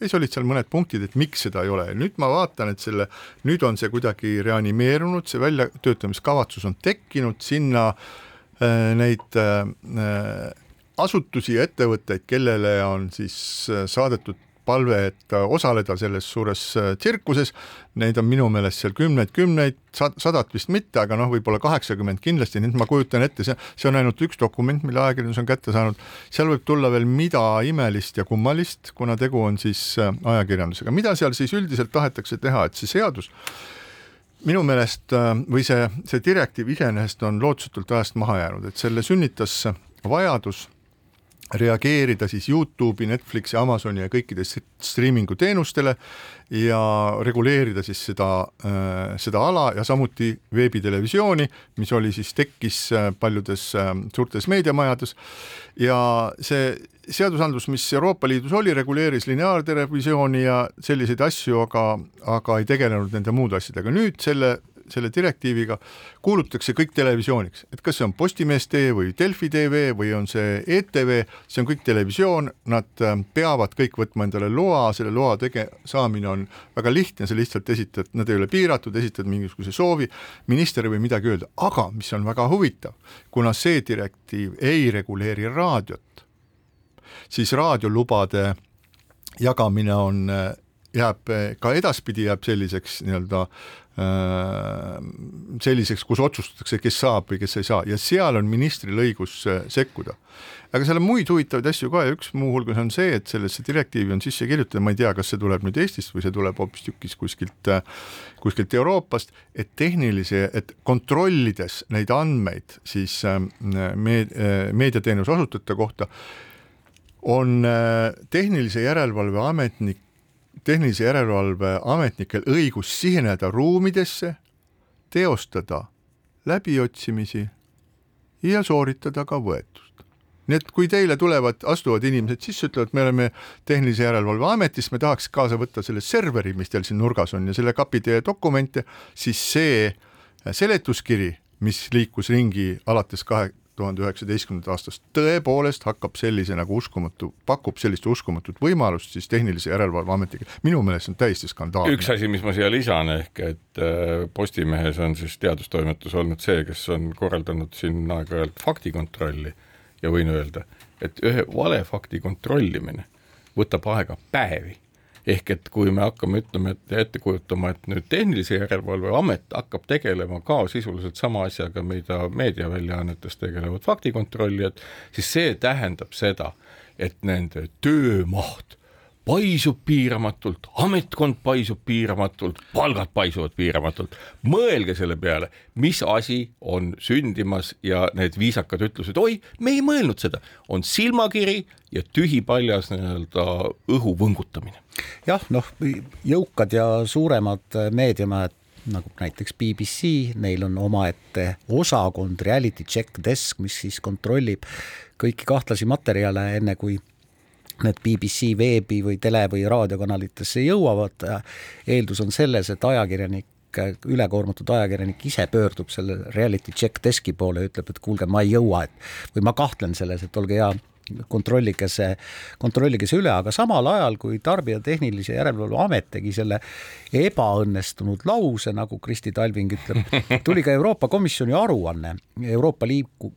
Ja siis olid seal mõned punktid, et miks seda ei ole. Ja nüüd ma vaatan, et selle, nüüd on see kuidagi reanimeerunud, see väljatöötamiskavatsus on tekkinud sinna äh, neid äh, asutusi ja ettevõtteid, kellele on siis äh, saadetud palve, et osaleda selles suures äh, tsirkuses, neid on minu meelest seal kümneid, kümneid, sadat vist mitte, aga noh, võib-olla kaheksakümmend kindlasti, nii et ma kujutan ette, see, see on ainult üks dokument, mille ajakirjandus on kätte saanud, seal võib tulla veel mida imelist ja kummalist, kuna tegu on siis äh, ajakirjandusega, mida seal siis üldiselt tahetakse teha, et see seadus minu meelest äh, või see, see direktiiv iseenesest on lootusetult ajast maha jäänud, et selle sünnitas vajadus reageerida siis Youtube'i, Netflixi, Amazoni ja kõikide striimingu teenustele ja reguleerida siis seda, äh, seda ala ja samuti veebitelevisiooni, mis oli siis, tekkis äh, paljudes äh, suurtes meediamajades ja see seadusandlus, mis Euroopa Liidus oli, reguleeris lineaartelevisiooni ja selliseid asju, aga, aga ei tegelenud nende muude asjadega. nüüd selle selle direktiiviga kuulutatakse kõik televisiooniks, et kas see on Postimees tee või Delfi tv või on see ETV, see on kõik televisioon, nad äh, peavad kõik võtma endale loa, selle loa tege-, saamine on väga lihtne, sa lihtsalt esitad, nad ei ole piiratud, esitad mingisuguse soovi, minister ei või midagi öelda, aga mis on väga huvitav, kuna see direktiiv ei reguleeri raadiot, siis raadiolubade jagamine on, jääb ka edaspidi jääb selliseks nii-öelda selliseks, kus otsustatakse, kes saab või kes ei saa. Ja seal on ministril õigus sekkuda. Aga seal on muid huvitavaid asju ka ja üks muuhulgas on see, et sellesse direktiivi on sisse kirjutatud, ma ei tea, kas see tuleb nüüd Eestist või see tuleb hoopistükkis kuskilt, kuskilt Euroopast, et tehnilise, et kontrollides neid andmeid siis meed-, meediateenuse osutajate kohta, on tehnilise järelevalve ametnik, tehnilise järelevalve ametnikel õigus siseneda ruumidesse, teostada läbiotsimisi ja sooritada ka võetust. Nii et kui teile tulevad, astuvad inimesed sisse, ütlevad, me oleme Tehnilise Järelevalve Ametist, me tahaks kaasa võtta selle serveri, mis teil siin nurgas on ja selle kapi teie dokumente, siis see seletuskiri, mis liikus ringi alates kahe tuhande üheksateistkümnendast aastast, tõepoolest hakkab sellise nagu uskumatu, pakub sellist uskumatut võimalust siis Tehnilise Järelevalve Ametiga. minu meelest see on täiesti skandaalne. üks asi, mis ma siia lisan, ehk et äh, Postimehes on siis teadustoimetus olnud see, kes on korraldanud siin aeg-ajalt faktikontrolli ja võin öelda, et ühe valefakti kontrollimine võtab aega päevi. Ehk et kui me hakkame ütlema, et ette kujutama, et nüüd Tehnilise Järelevalve Amet hakkab tegelema ka sisuliselt sama asjaga, mida meediaväljaannetes tegelevad faktikontrollijad, siis see tähendab seda, et nende töömaht paisub piiramatult, ametkond paisub piiramatult, palgad paisuvad piiramatult. mõelge selle peale, mis asi on sündimas ja need viisakad ütlused, oi, me ei mõelnud seda, on silmakiri ja tühipaljas nii-öelda õhu võngutamine. jah, noh, jõukad ja suuremad meediamäed nagu näiteks BBC, neil on omaette osakond Reality Check Desk, mis siis kontrollib kõiki kahtlasi materjale, enne kui need BBC veebi või tele- või raadiokanalitesse jõuavad, eeldus on selles, et ajakirjanik ülekoormatud ajakirjanik ise pöördub selle reality check deski poole ja ütleb, et kuulge, ma ei jõua, et või ma kahtlen selles, et olge hea, kontrollige see, kontrollige see üle, aga samal ajal, kui Tarbija Tehnilise Järelevalve Amet tegi selle ebaõnnestunud lause, nagu Kristi Talving ütleb, tuli ka Euroopa Komisjoni aruanne Euroopa Liidu,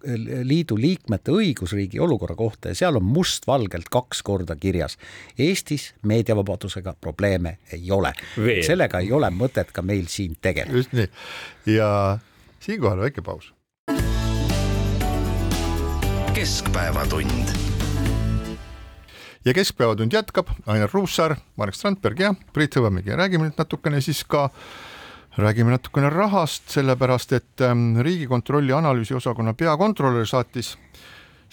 Liidu liikmete õigusriigi olukorra kohta ja seal on mustvalgelt kaks korda kirjas. Eestis meediavabadusega probleeme ei ole. sellega ei ole mõtet ka meil siin tegeleda. just nii ja siinkohal väike paus keskpäevatund. Ja Keskpäevatund jätkab, Ainar Ruussaar, Marek Strandberg ja Priit Hõbemägi. Ja räägime nüüd natukene siis ka räägime natukene rahast, sellepärast et ähm, Riigikontrolli analüüsiosakonna peakontrolör saatis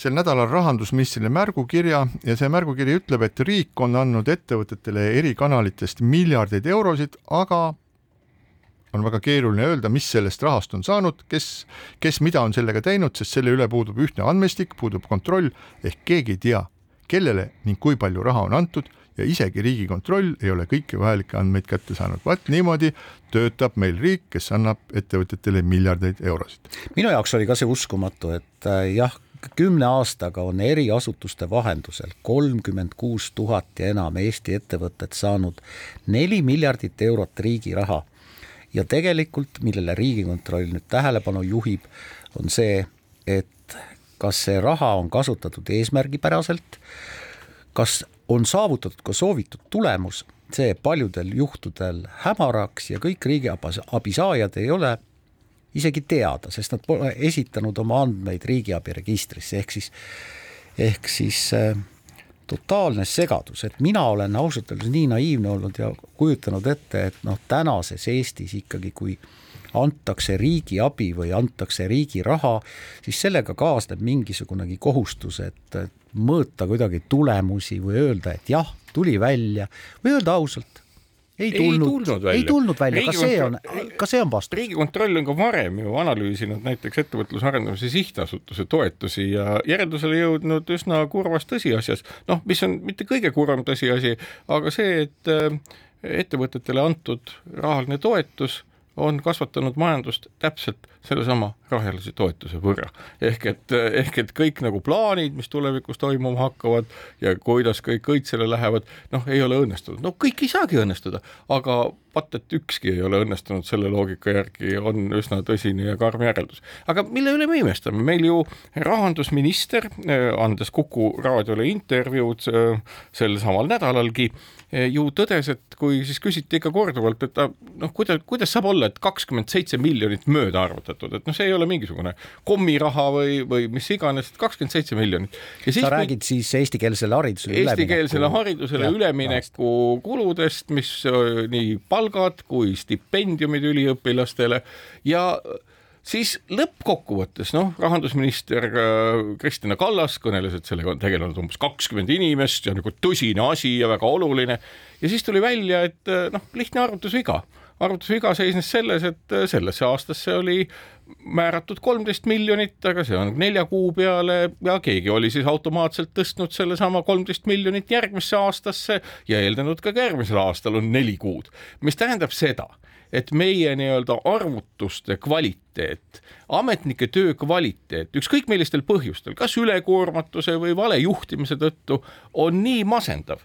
sel nädalal rahandusministrile märgukirja ja see märgukiri ütleb, et riik on andnud ettevõtetele eri kanalitest miljardeid eurosid, aga on väga keeruline öelda, mis sellest rahast on saanud, kes, kes mida on sellega teinud, sest selle üle puudub ühtne andmestik, puudub kontroll ehk keegi ei tea, kellele ning kui palju raha on antud ja isegi Riigikontroll ei ole kõiki vajalikke andmeid kätte saanud. vaat niimoodi töötab meil riik, kes annab ettevõtetele miljardeid eurosid. minu jaoks oli ka see uskumatu, et äh, jah, kümne aastaga on eri asutuste vahendusel kolmkümmend kuus tuhat ja enam Eesti ettevõtet saanud neli miljardit eurot riigi raha ja tegelikult, millele Riigikontroll nüüd tähelepanu juhib, on see, et kas see raha on kasutatud eesmärgipäraselt, kas on saavutatud ka soovitud tulemus, see paljudel juhtudel hämaraks ja kõik riigiabi saajad ei ole isegi teada, sest nad pole esitanud oma andmeid riigiabi registrisse, ehk siis, ehk siis äh, totaalne segadus, et mina olen ausalt öeldes nii naiivne olnud ja kujutanud ette, et noh, tänases Eestis ikkagi, kui antakse riigiabi või antakse riigi raha, siis sellega kaasneb mingisugunegi kohustus, et mõõta kuidagi tulemusi või öelda, et jah, tuli välja või öelda ausalt, ei tulnud, ei tulnud välja, ka see on, ka see on vastus. riigikontroll on ka varem ju analüüsinud näiteks Ettevõtluse Arendamise Sihtasutuse toetusi ja järeldusele jõudnud üsna kurvas tõsiasjas, noh, mis on mitte kõige kurvem tõsiasi, aga see, et äh, ettevõtetele antud rahaline toetus on kasvatanud majandust täpselt sellesama rahalise toetuse võrra. ehk et, ehk et kõik nagu plaanid, mis tulevikus toimuma hakkavad ja kuidas kõik õitsele lähevad, noh, ei ole õnnestunud. no kõik ei saagi õnnestuda, aga vaat et ükski ei ole õnnestunud selle loogika järgi, on üsna tõsine ja karm järeldus. aga mille üle me imestame, meil ju rahandusminister, andes Kuku raadiole intervjuud sel samal nädalalgi, ju tõdes, et kui siis küsiti ikka korduvalt, et noh, kuidas, kuidas saab olla, et kakskümmend seitse miljonit mööda arvutatud, et noh, see ei ole mingisugune kommiraha või, või mis iganes, kakskümmend seitse miljonit. sa räägid siis eestikeelsele haridusele eestikeelsele haridusele ülemineku kuludest, mis nii palgad kui stipendiumid üliõpilastele ja siis lõppkokkuvõttes noh, rahandusminister äh, Kristina Kallas kõneles, et sellega on tegelenud umbes kakskümmend inimest ja nagu tõsine asi ja väga oluline. ja siis tuli välja, et äh, noh, lihtne arvutusviga. Arvutusviga seisnes selles, et äh, sellesse aastasse oli määratud kolmteist miljonit, aga see on nelja kuu peale ja keegi oli siis automaatselt tõstnud sellesama kolmteist miljonit järgmisse aastasse ja eeldanud ka järgmisel aastal on neli kuud, mis tähendab seda et meie nii-öelda arvutuste kvaliteet, ametnike töö kvaliteet, ükskõik millistel põhjustel, kas ülekoormatuse või vale juhtimise tõttu, on nii masendav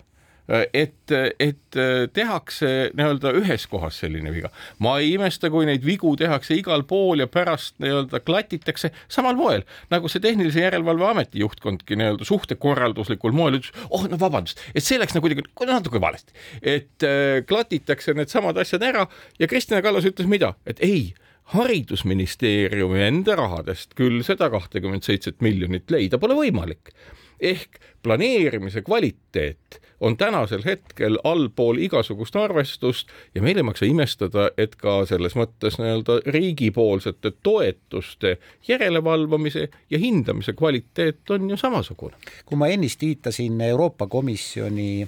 et, et tehakse nii-öelda ühes kohas selline viga. ma ei imesta, kui neid vigu tehakse igal pool ja pärast nii-öelda klatitakse samal moel, nagu see Tehnilise Järelevalve Ameti juhtkondki nii-öelda suhtekorralduslikul moel ütles, oh no vabandust, et see läks nagu kuidagi natuke valesti, et äh, klatitakse needsamad asjad ära ja Kristina Kallas ütles mida, et ei haridusministeeriumi enda rahadest küll seda kahtekümmet seitset miljonit leida pole võimalik ehk planeerimise kvaliteet on tänasel hetkel allpool igasugust arvestust ja meil ei maksa imestada, et ka selles mõttes nii-öelda riigipoolsete toetuste järelevalvamise ja hindamise kvaliteet on ju samasugune. kui ma ennist viitasin Euroopa Komisjoni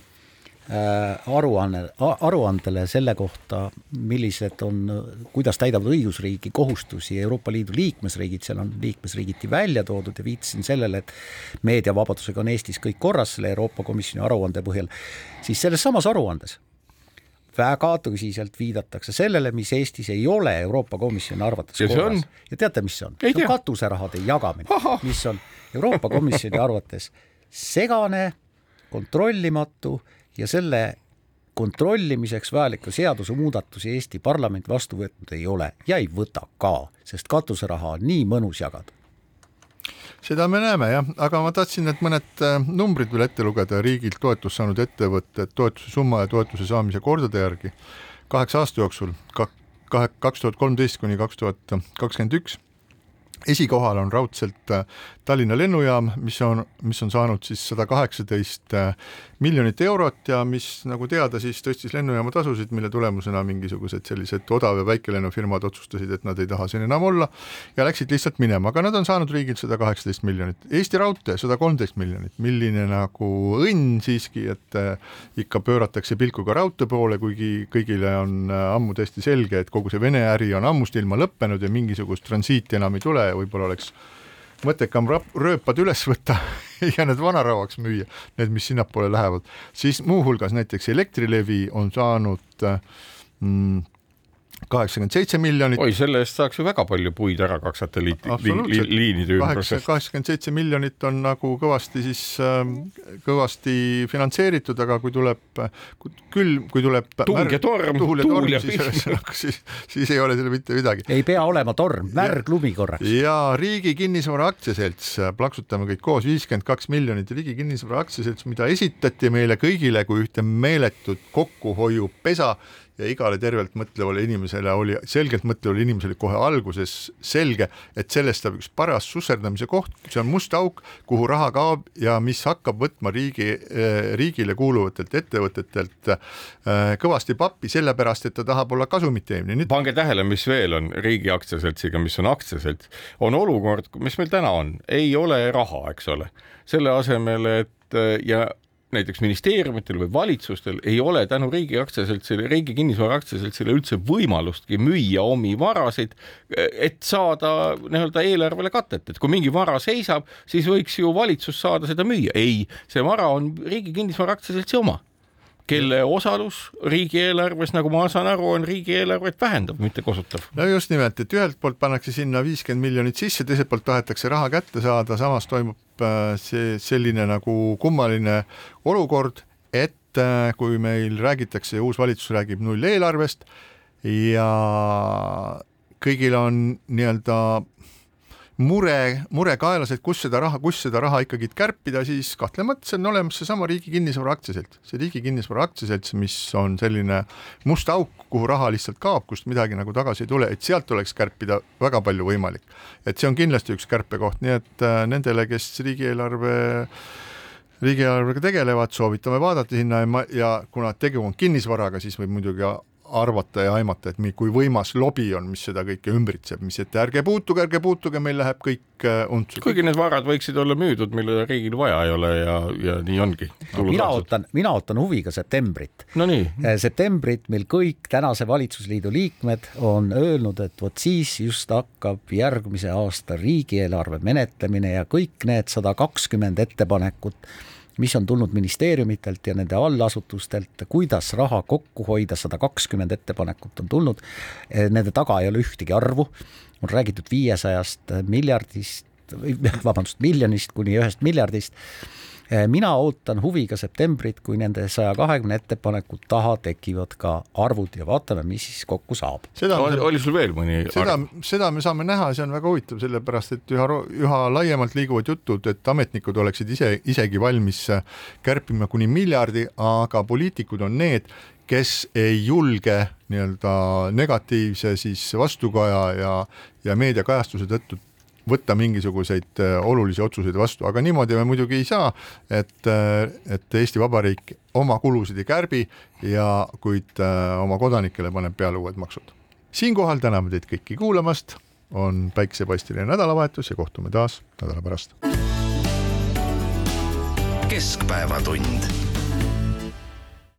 aruanne, aruandele selle kohta, millised on, kuidas täidavad õigusriigi kohustusi Euroopa Liidu liikmesriigid, seal on liikmesriigiti välja toodud ja viitasin sellele, et meediavabadusega on Eestis kõik korras selle Euroopa Komisjoni aruande põhjal, siis selles samas aruandes väga tõsiselt viidatakse sellele, mis Eestis ei ole Euroopa Komisjoni arvates ja korras. ja teate, mis see on? see on katuserahade jagamine, mis on Euroopa Komisjoni arvates segane, kontrollimatu ja selle kontrollimiseks vajalikke seadusemuudatusi Eesti parlament vastu võtnud ei ole ja ei võta ka, sest katuseraha on nii mõnus jagada. Seda me näeme jah, aga ma tahtsin need mõned äh, numbrid veel ette lugeda. Riigilt toetust saanud ettevõtted toetuse summa ja toetuse saamise kordade järgi kaheksa aasta jooksul, kaks tuhat kolmteist kuni kaks tuhat kakskümmend üks esikohal on raudselt äh, Tallinna lennujaam, mis on, mis on saanud siis sada kaheksateist äh, miljonit eurot ja mis nagu teada, siis tõstis lennujaama tasusid, mille tulemusena mingisugused sellised odav- ja väikelennufirmad otsustasid, et nad ei taha siin enam olla ja läksid lihtsalt minema, aga nad on saanud riigilt sada kaheksateist miljonit. Eesti Raudtee sada kolmteist miljonit, milline nagu õnn siiski, et äh, ikka pööratakse pilku ka raudtee poole, kuigi kõigile on ammu täiesti selge, et kogu see Vene äri on ammust ilma lõppenud ja mingisugust transiiti enam ei tule ja võib-olla oleks mõttekam rööpad üles võtta ja need vanarauaks müüa, need, mis sinnapoole lähevad, siis muuhulgas näiteks Elektrilevi on saanud mm, kaheksakümmend seitse miljonit. oi, selle eest saaks ju väga palju puid ära kaks satelliiti li, li, liinide ümbrus. kaheksakümmend seitse miljonit on nagu kõvasti siis äh, kõvasti finantseeritud, aga kui tuleb küll, kui tuleb tuul ja torm, tuul ja torm, siis ühesõnaga siis, siis ei ole seal mitte midagi. ei pea olema torm, märg lumi korraks. ja Riigi Kinnisvara Aktsiaselts, plaksutame kõik koos, viiskümmend kaks miljonit Riigi Kinnisvara Aktsiaselts, mida esitati meile kõigile kui ühte meeletut kokkuhoiupesa ja igale tervelt mõtlevale inimesele oli, selgelt mõtlevale inimesele kohe alguses selge, et sellest saab üks paras susserdamise koht, see on must auk, kuhu raha kaob ja mis hakkab võtma riigi, eh, riigile kuuluvatelt ettevõtetelt eh, kõvasti pappi, sellepärast et ta tahab olla kasumit teenimine. Nüüd... pange tähele, mis veel on riigi aktsiaseltsiga, mis on aktsiaselts, on olukord, mis meil täna on, ei ole raha, eks ole, selle asemel, et eh, ja näiteks ministeeriumitel või valitsustel ei ole tänu riigi aktsiaseltsile, riigi kinnisvara aktsiaseltsile üldse võimalustki müüa omi varasid, et saada nii-öelda eelarvele katet, et kui mingi vara seisab, siis võiks ju valitsus saada seda müüa. ei, see vara on riigi kinnisvara aktsiaseltsi oma kelle osalus riigieelarves, nagu ma saan aru, on riigieelarvet vähendav, mitte kosutav. no just nimelt, et ühelt poolt pannakse sinna viiskümmend miljonit sisse, teiselt poolt tahetakse raha kätte saada, samas toimub äh, see selline nagu kummaline olukord, et äh, kui meil räägitakse, uus valitsus räägib nulleelarvest ja kõigil on nii-öelda mure, mure kaelas, et kus seda raha, kus seda raha ikkagi kärpida, siis kahtlemata see on olemas seesama Riigi Kinnisvara Aktsiaselts, see Riigi Kinnisvara Aktsiaselts, mis on selline must auk, kuhu raha lihtsalt kaob, kust midagi nagu tagasi ei tule, et sealt oleks kärpida väga palju võimalik. et see on kindlasti üks kärpekoht, nii et äh, nendele, kes riigieelarve riigieelarvega tegelevad, soovitame vaadata sinna ja, ja kuna tegu on kinnisvaraga, siis võib muidugi arvata ja aimata, et kui võimas lobi on, mis seda kõike ümbritseb, mis, et ärge puutuge, ärge puutuge, meil läheb kõik äh, untsu. kuigi need varad võiksid olla müüdud, mille riigil vaja ei ole ja, ja nii ongi. mina ootan, mina ootan huviga septembrit no. Äh, septembrit, mil kõik tänase valitsusliidu liikmed on öelnud, et vot siis just hakkab järgmise aasta riigieelarve menetlemine ja kõik need sada kakskümmend ettepanekut mis on tulnud ministeeriumitelt ja nende allasutustelt, kuidas raha kokku hoida, sada kakskümmend ettepanekut on tulnud. Nende taga ei ole ühtegi arvu, on räägitud viiesajast miljardist, vabandust, miljonist kuni ühest miljardist mina ootan huviga septembrit, kui nende saja kahekümne ettepaneku taha tekivad ka arvud ja vaatame, mis siis kokku saab. oli, oli sul veel mõni seda, seda me saame näha, see on väga huvitav, sellepärast et üha, üha laiemalt liiguvad jutud, et ametnikud oleksid ise, isegi valmis kärpima kuni miljardi, aga poliitikud on need, kes ei julge nii-öelda negatiivse siis vastukaja ja, ja meediakajastuse tõttu võtta mingisuguseid äh, olulisi otsuseid vastu, aga niimoodi me muidugi ei saa, et, äh, et Eesti Vabariik oma kulusid ei kärbi ja kuid äh, oma kodanikele paneb peale uued maksud. siinkohal täname teid kõiki kuulamast, on päiksepaisteline nädalavahetus ja kohtume taas nädala pärast. keskpäevatund